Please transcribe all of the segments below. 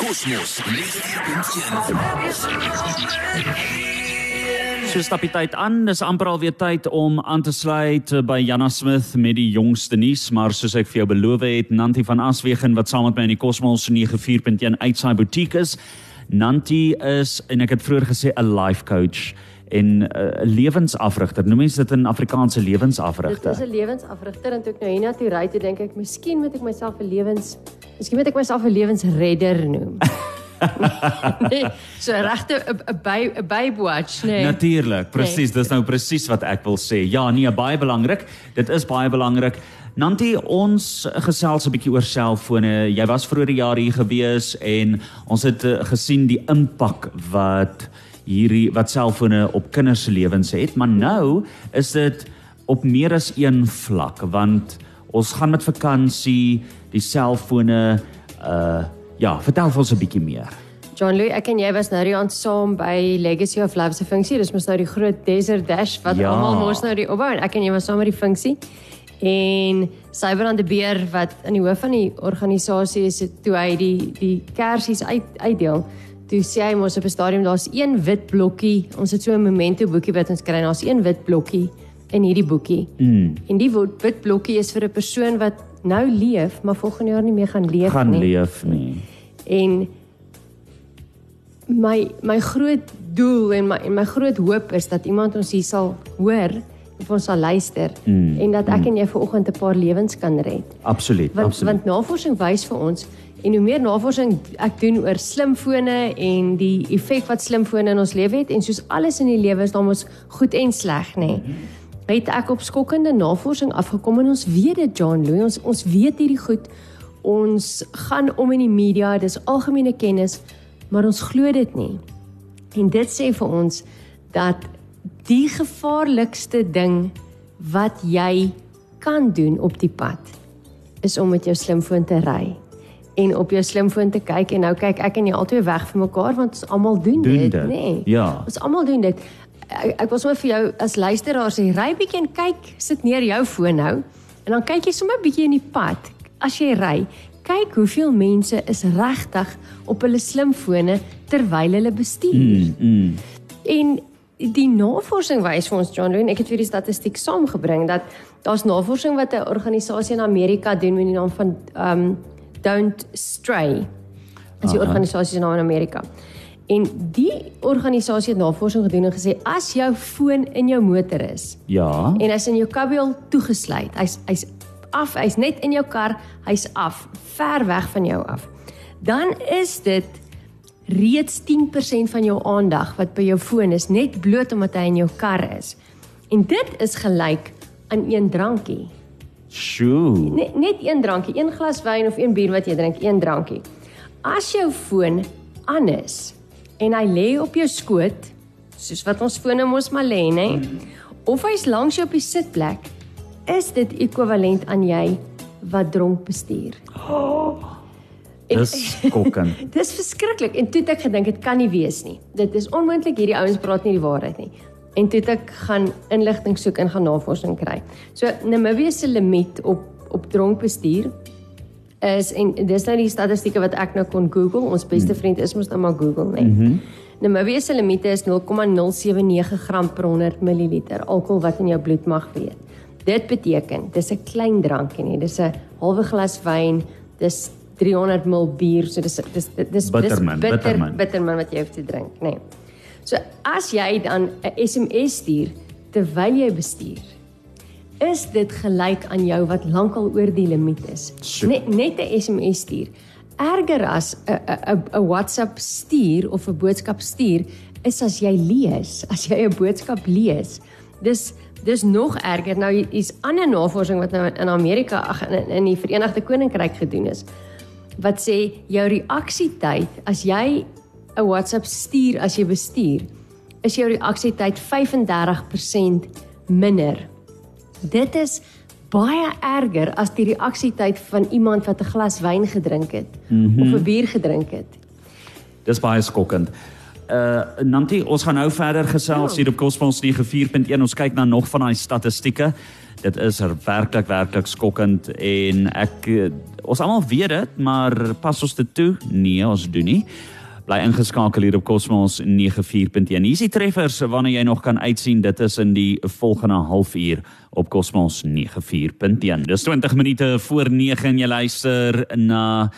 Kosmos 94.1. So stap die tyd aan. Dis amper al weer tyd om aan te sluit by Jana Smith met die jongste nuus, maar soos ek vir jou beloof het, Nanti van Aswegen wat saam met my in die Cosmos 94.1 uitsaai butiek is. Nanti is en ek het vroeër gesê 'n life coach en 'n uh, lewensafrigter. Noem mens dit 'n Afrikaanse Dit lewensafrigter? is 'n lewensafrigter en toe ek nou hiernatoe ry, toe dink ek miskien moet ek myself 'n lewens Miskien moet ek myself 'n lewensredder noem. nee, so regte 'n- by 'n bybewatch, nee. Natuurlik, presies, dis nou presies wat ek wil sê. Ja, nee, baie belangrik. Dit is baie belangrik. Nanti ons gesels 'n bietjie oor selfone. Jy was vroeër jaar hier gewees en ons het uh, gesien die impak wat hierdie wat selfone op kinders se lewens het, maar nou is dit op meer as een vlak want ons gaan met vakansie, die selfone uh ja, vertel vir ons 'n bietjie meer. John Louis, ek en jy was nou die aand saam by Legacy of Love se funksie. Dis mos nou die groot Desert Dash wat Ja. almal mos nou die opbou en ek en jy was saam met die funksie. En Sybrand de Beer wat in die hoof van die organisasie is, toe hy die die kersies uit uitdeel. Toe sê hy mos op 'n stadium daar's een wit blokkie. Ons het so 'n memento boekie wat ons kry. en Daar's een wit blokkie in hierdie boekie. Mm. En die wit blokkie is vir 'n persoon wat nou leef, maar volgende jaar nie meer gaan leef Gaan nie. leef nie. En my my groot doel en my en my groot hoop is dat iemand ons hier sal hoor of ons sal luister Mm, en dat ek en jy vanoggend 'n paar lewens kan red. Absoluut, Want absoluut. want navorsing wys vir ons en hoe meer navorsing ek doen oor slimfone en die effek wat slimfone in ons lewe het en soos alles in die lewe is daar mos goed en sleg, nê. Nee. Het ek op skokkende navorsing afgekom en ons weet dit John Louis, ons ons weet hierdie goed. Ons gaan om in die media, dis algemene kennis, maar ons glo dit nie. En dit sê vir ons dat die gevaarlikste ding wat jy kan doen op die pad is om met jou slimfoon te ry en op jou slimfoon te kyk en nou kyk ek en jy albei weg van mekaar want ons almal doen, Doen dit, dit, nê? Nee. ja. Ons almal doen dit. Ek, ek wil sommer vir jou as luisteraar sê ry bietjie en kyk, sit neer jou foon nou en dan kyk jy sommer bietjie in die pad as jy ry. Kyk hoeveel mense is regtig op hulle slimfone terwyl hulle bestuur. Mm, mm. En die navorsing wys vir ons John Louw en ek het vir die statistiek saamgebring dat daar's navorsing wat 'n organisasie in Amerika doen met die naam van um Don't Stray. Dis die organisasie se naam in Amerika. En die organisasie het navorsing gedoen en gesê as jou foon in jou motor is Ja. en hy's in jou kabiel toegesluit, hy's hy's af, hy's net in jou kar, hy's af, ver weg van jou af. Dan is dit reeds 10% van jou aandag wat by jou foon is net bloot omdat hy in jou kar is. En dit is gelyk aan een drankie. Sjoe. Net net een drankie, een glas wyn of een bier wat jy drink, een drankie. As jou foon aan is en hy lê op jou skoot, soos wat ons fone mos maar lê, nê? Of hy's langs jou op die sitplek, is dit ekwivalent aan jy wat dronk bestuur. Dis skokkend. Dis verskriklik en toe het ek gedink dit kan nie wees nie. Dit is onmoontlik hierdie ouens praat nie die waarheid nie. En toe het ek gaan inligting soek en gaan navorsing kry. So Namibië se limiet op op dronk bestuur is en dis nou die statistieke wat ek nou kon Google. Ons beste vriend is mos nou maar Google, né? Nee. Mhm. Namibië se limiet is 0,079 gram per 100 ml alkohol wat in jou bloed mag wees. Dit beteken dis 'n klein drankie nie. Dis 'n halwe glas wyn, dis 300 ml bier, so dis dis dis dis Bitterman, bitter, bitterman. bitterman wat jy hoef te drink, nê. Nee. So as jy dan 'n SMS stuur terwyl jy bestuur, is dit gelyk aan jou wat lankal oor die limiet is. Net net 'n SMS stuur. Erger as 'n 'n WhatsApp stuur of 'n boodskap stuur is as jy lees, as jy 'n boodskap lees. Dis dis nog erger. Nou is ander navorsing wat nou in Amerika ag in, in die Verenigde Koninkryk gedoen is wat sê jou reaksietyd as jy 'n WhatsApp stuur as jy bestuur, is jou reaksietyd 35% minder. Dit is baie erger as die reaksietyd van iemand wat 'n glas wyn gedrink het mm -hmm. of 'n bier gedrink het. Dis baie skokkend. uh Nanti, ons gaan nou verder gesels Ja. hier op Cosmos 94.1. Ons kyk na nog van daai statistieke. Dit is er werklik werklik skokkend en ek uh, ons almal weet dit, maar pas ons dit toe? Nee, ons doen nie. Bly ingeskakel hier op Cosmos 94.1. Hier is die treffers wanneer jy nog kan uitsien. Dit is in die volgende halfuur op Cosmos 94.1. Dis 20 minute voor 9 en jy luister na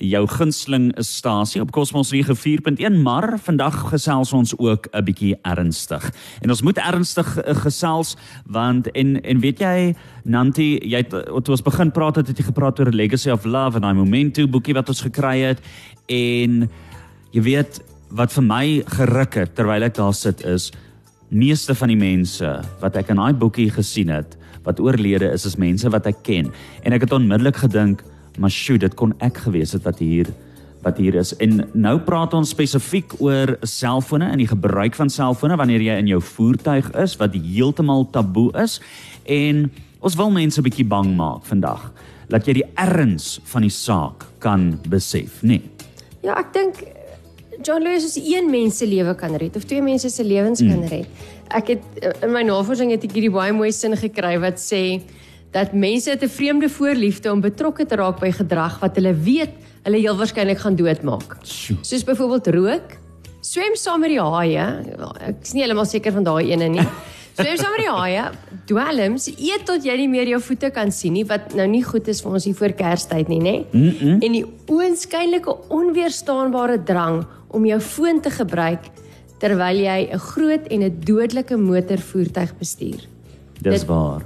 jou gunsteling stasie op Cosmos 94.1 maar vandag gesels ons ook 'n bietjie ernstig. En ons moet ernstig uh, gesels want en en weet jy Nanti, jy het uh, toe ons begin praat het, het jy gepraat oor Legacy of Love en daai Memento boekie wat ons gekry het en jy weet wat vir my geruk het terwyl ek daar sit is meeste van die mense wat ek in daai boekie gesien het wat oorlede is is mense wat ek ken. En ek het onmiddellik gedink maar sjoe dit kon ek gewees het wat hier wat hier is. En nou praat ons spesifiek oor selfone en die gebruik van selfone wanneer jy in jou voertuig is wat heeltemal taboe is. En ons wil mense 'n bietjie bang maak vandag dat jy die erns van die saak kan besef nê? Nee. Ja, ek dink John Lewis is een mens se lewe kan red of twee mense se lewens mm. kan red. Ek het in my navorsing het ek hierdie baie mooi sin gekry wat sê dat mense het 'n vreemde voorliefde om betrokke te raak by gedrag wat hulle weet hulle heel waarskynlik gaan doodmaak. Soos byvoorbeeld rook, swem saam met die haie. Ek is nie heeltemal seker van daai ene nie. Swem saam met die haie, dwelms, eet tot jy nie meer jou voete kan sien nie wat nou nie goed is vir ons hier voor Kerstyd nie, nê? Mm -mm. En die oënskynlike onweerstaanbare drang om jou foon te gebruik terwyl jy 'n groot en 'n dodelike motorvoertuig bestuur. dis Dit- waar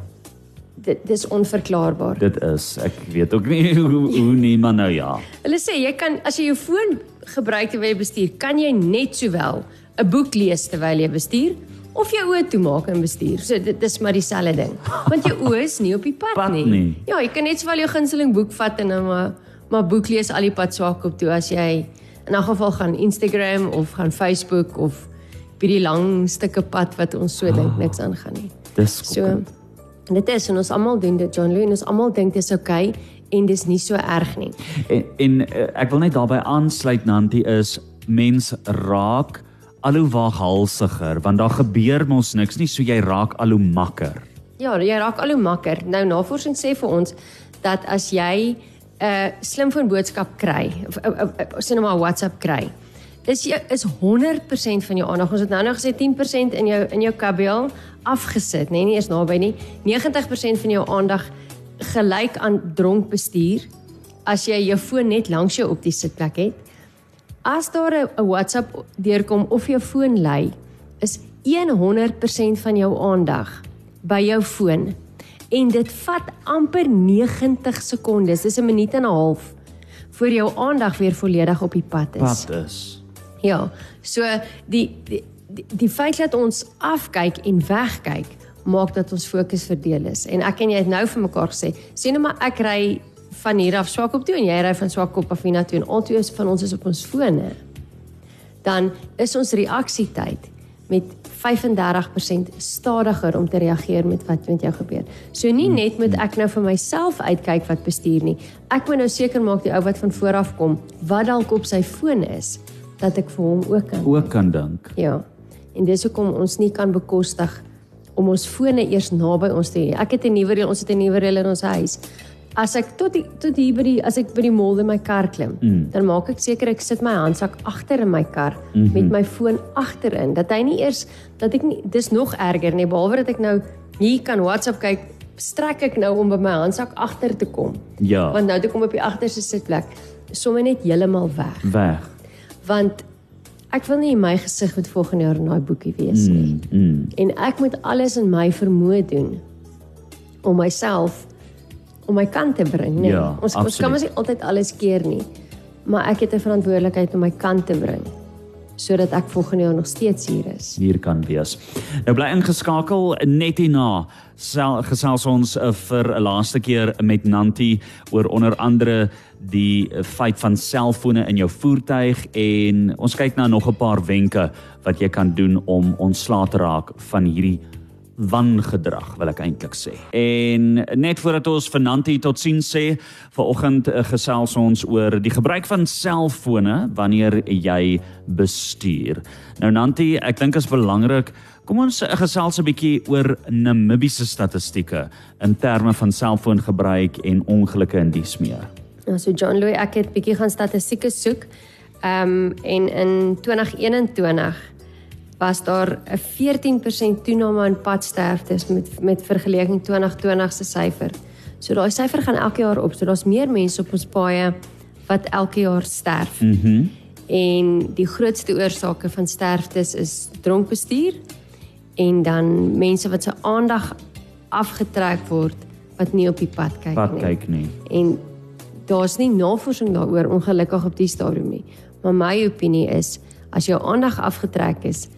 Dit dis onverklaarbaar. dit is ek weet ook nie hoe, hoe nie maar nou ja Hulle sê jy kan as jy jou foon gebruik terwyl jy bestuur, kan jy net sowel 'n boek lees terwyl jy bestuur of jou oë toemaak en bestuur. So dit dis maar dieselfde ding. Want jou oë is nie op die pad, Pad nie. nie. Ja, jy kan net sowel jou gunsteling boek vat en dan maar maar boek lees al die pad swak op toe as jy in 'n geval gaan Instagram of gaan Facebook of by die lang stukke pad wat ons so dink niks aangaan nie. dis So skokkend. en dit is en ons almal doen dit John Lee en ons almal dink dit is oukei okay, en dis nie so erg nie. En, en uh, ek wil net daarbey aansluit Nanti is mens raak al hoe waaghalsiger want daar gebeur mos niks nie so jy raak al hoe makker. Ja, jy raak al hoe makker. Nou navorsing sê vir ons dat as jy 'n uh, slimfoon boodskap kry, of uh, uh, uh, sê nou maar WhatsApp kry, is jy is 100% van jou aandag. Ons het nou nou gesê 10% in jou in jou kabel afgesit, nee, nie eers naby nie. 90% van jou aandag gelyk aan dronk bestuur as jy jou foon net langs jou op die sitplek het. As daar 'n WhatsApp deurkom of jou foon lui, is 100% van jou aandag by jou foon. En dit vat amper 90 sekondes, dis 'n minuut en 'n half voor jou aandag weer volledig op die pad is. Wat is? Ja. So die die die, die feit dat ons afkyk en wegkyk maak dat ons fokus verdeel is. En ek en jy het nou vir mekaar gesê, sien nou maar ek ry van hier af Swakop toe en jy ry van Swakop af hiernatoe en albei van ons is op ons fone. Dan is ons reaksietyd met 35% stadiger om te reageer met wat met jou gebeur. So nie net moet ek nou vir myself uitkyk wat bestuur nie. Ek moet nou seker maak die ou wat van voor af kom, wat dalk op sy foon is, dat ek vir hom ook kan. Ook kan dink. Ja. En dis hoekom ons nie kan bekostig om ons fone eers naby ons te hê. Ek het 'n nuwe reël, ons het 'n nuwe reël in ons huis. As ek tot die, tot hier by die as ek by die mall in my kar klim, mm. dan maak ek seker ek sit my handsak agter in my kar mm -hmm. met my foon agterin dat hy nie eers dat ek nie dis nog erger nie behalwe dat ek nou hier kan WhatsApp kyk, strek ek nou om by my handsak agter te kom. Ja. Want nou toe kom op die agterste sitplek, sommer net heeltemal weg Weg. want ek wil nie my gesig met volgende jaar in daai boekie wees nie. Mm, mm. En ek moet alles in my vermoë doen om myself om my kant te bring, nee. Ja, ons ons absoluut. kan mos nie altyd alles keer nie. Maar ek het 'n verantwoordelikheid om my kant te bring sodat ek volgende jaar nog steeds hier is. hier kan wees. Nou bly ingeskakel net hierna sel gesels ons uh, vir 'n laaste keer met Nanti oor onder andere die feit van selfone in jou voertuig en ons kyk na nog 'n paar wenke wat jy kan doen om ontslae te raak van hierdie wangedrag wil ek eintlik sê. En net voordat ons hier totsiens sê, vanoggend uh, gesels ons oor die gebruik van selfone wanneer jy bestuur. Nou Nanti, ek dink dit is belangrik Kom ons uh, gesels 'n bietjie oor Namibiese statistieke in terme van selfoongebruik en ongelukke in dies meer. Ja, so John Louis, ek het bietjie gaan statistieke soek. Ehm um, en in 2021 was daar 'n 14% toename in padsterftes met met vergelyking 2020 se syfer. So daai syfer gaan elke jaar op. So daar's meer mense op ons paaie wat elke jaar sterf. Mhm. Mm en die grootste oorsake van sterftes is dronk bestuur en dan mense wat se aandag afgetrek word wat nie op die pad kyk Pad nie. kyk nie. En daar's nie navorsing daaroor ongelukkig op die stadium nie. Maar my opinie is as jou aandag afgetrek is,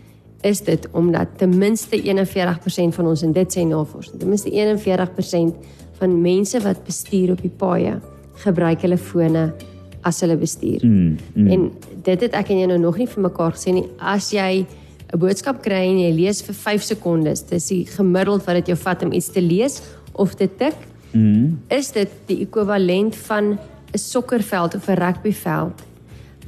is dit omdat ten minste 41% van ons en dit sê navorsing, ten minste 41% van mense wat bestuur op die paaie gebruik hulle fone as hulle bestuur. Mm, mm. En dit het ek en jy nou nog nie vir mekaar gesê nie. As jy 'n boodskap kry en jy lees vir 5 sekondes, dis die gemiddeld wat dit jou vat om iets te lees of te tik, Mm. is dit die ekwivalent van 'n sokkerveld of 'n rugbyveld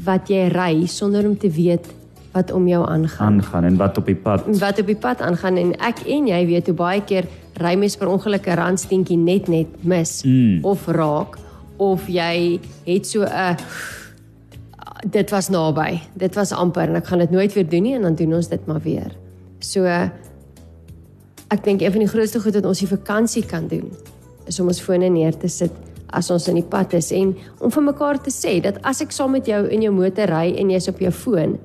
wat jy ry sonder om te weet wat om jou aangaan. aangaan en wat op die pad. Wat op die pad aangaan en ek en jy weet hoe baie keer ry mens per ongeluk 'n randsteentjie net net mis Mm. of raak of jy het so 'n dit was naby. Dit was amper en ek gaan dit nooit weer doen nie en dan doen ons dit maar weer. So ek dink een van die grootste goed wat ons die vakansie kan doen is om ons fone neer te sit as ons in die pad is en om vir mekaar te sê dat as ek saam met jou in jou motor ry en jy's op jou foon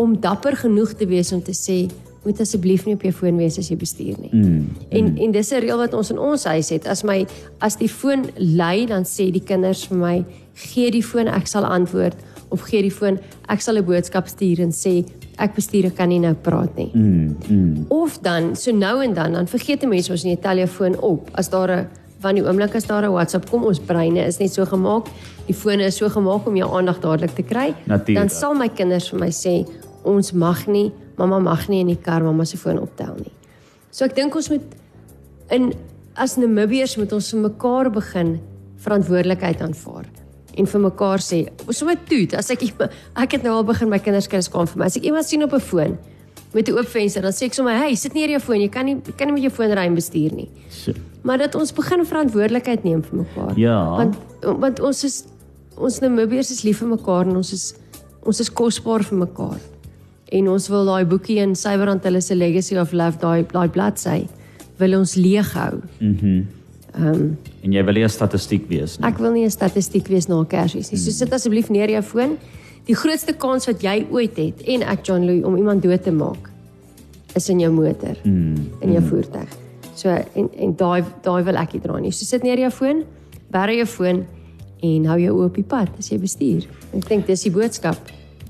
om dapper genoeg te wees om te sê moet asseblief nie op jou foon wees as jy bestuur nie. Mm. En en dis 'n reël wat ons in ons huis het. As my as die foon lui, dan sê die kinders vir my, gee die foon, ek sal antwoord of gee die foon, ek sal 'n boodskap stuur en sê ek bestuur, ek kan nie nou praat nie. Mm. Mm. Of dan so nou en dan dan vergeet 'n mens ons nie jou telefoon op as daar 'n van die oomblik as daar 'n WhatsApp kom, ons breine is net so gemaak. Die fone is so gemaak om jou aandag dadelik te kry. Natuurlijk. Dan sal my kinders vir my sê ons mag nie, mamma mag nie in die kar mamma se foon optel nie. So ek dink ons moet in as Namibiërs moet ons vir mekaar begin verantwoordelikheid aanvaar en vir mekaar sê, sommer toet as ek ek het nou al begin my kinders kry skaam vir my. As ek iemand sien op 'n foon met 'n oop venster, dan sê ek sommer, "Hey, sit neer jou foon. Jy kan nie jy kan nie met jou foon ry en bestuur nie." So. Maar dat ons begin verantwoordelikheid neem vir mekaar. Ja. Want want ons is ons Namibiërs is lief vir mekaar en ons is ons is kosbaar vir mekaar. En ons wil daai boekie in Sywerand hulle se Legacy of Love daai daai bladsy wil ons leeg hou. Mhm. Ehm En jy wil nie 'n statistiek wees nie. Ek wil nie 'n statistiek wees na Kersfees nie. So sit asseblief neer jou foon. Die grootste kans wat jy ooit het en ek John Louis om iemand dood te maak is in jou motor, Mm. in jou voertuig. So en en daai daai wil ek nie dra nie. So sit neer jou foon, bære jou foon en hou jou oë op die pad as jy bestuur. Ek dink dis die boodskap.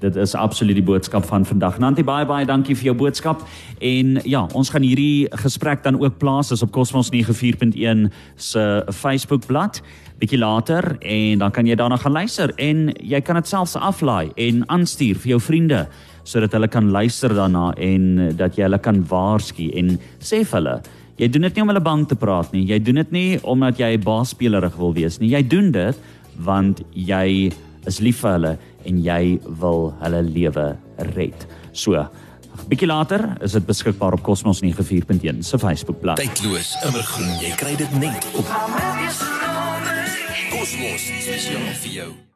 Dit is absoluut die boodskap van vandag. Nanti baie baie dankie vir jou boodskap. En ja, ons gaan hierdie gesprek dan ook plaas as op Cosmos 94.1 se Facebookblad bietjie later en dan kan jy daarna gaan luister en jy kan dit selfs aflaai en aanstuur vir jou vriende sodat hulle kan luister daarna en dat jy hulle kan waarsku en sê vir hulle jy doen dit nie om hulle bang te praat nie. Jy doen dit nie omdat jy baasspelerig wil wees nie. Jy doen dit want jy is lief vir hulle en jy wil hulle lewe red. So, 'n bietjie later is dit beskikbaar op Cosmos 94.1 se Facebookblad. Tydloos, immergroen, jy kry dit net op Cosmos spesiaal vir jou.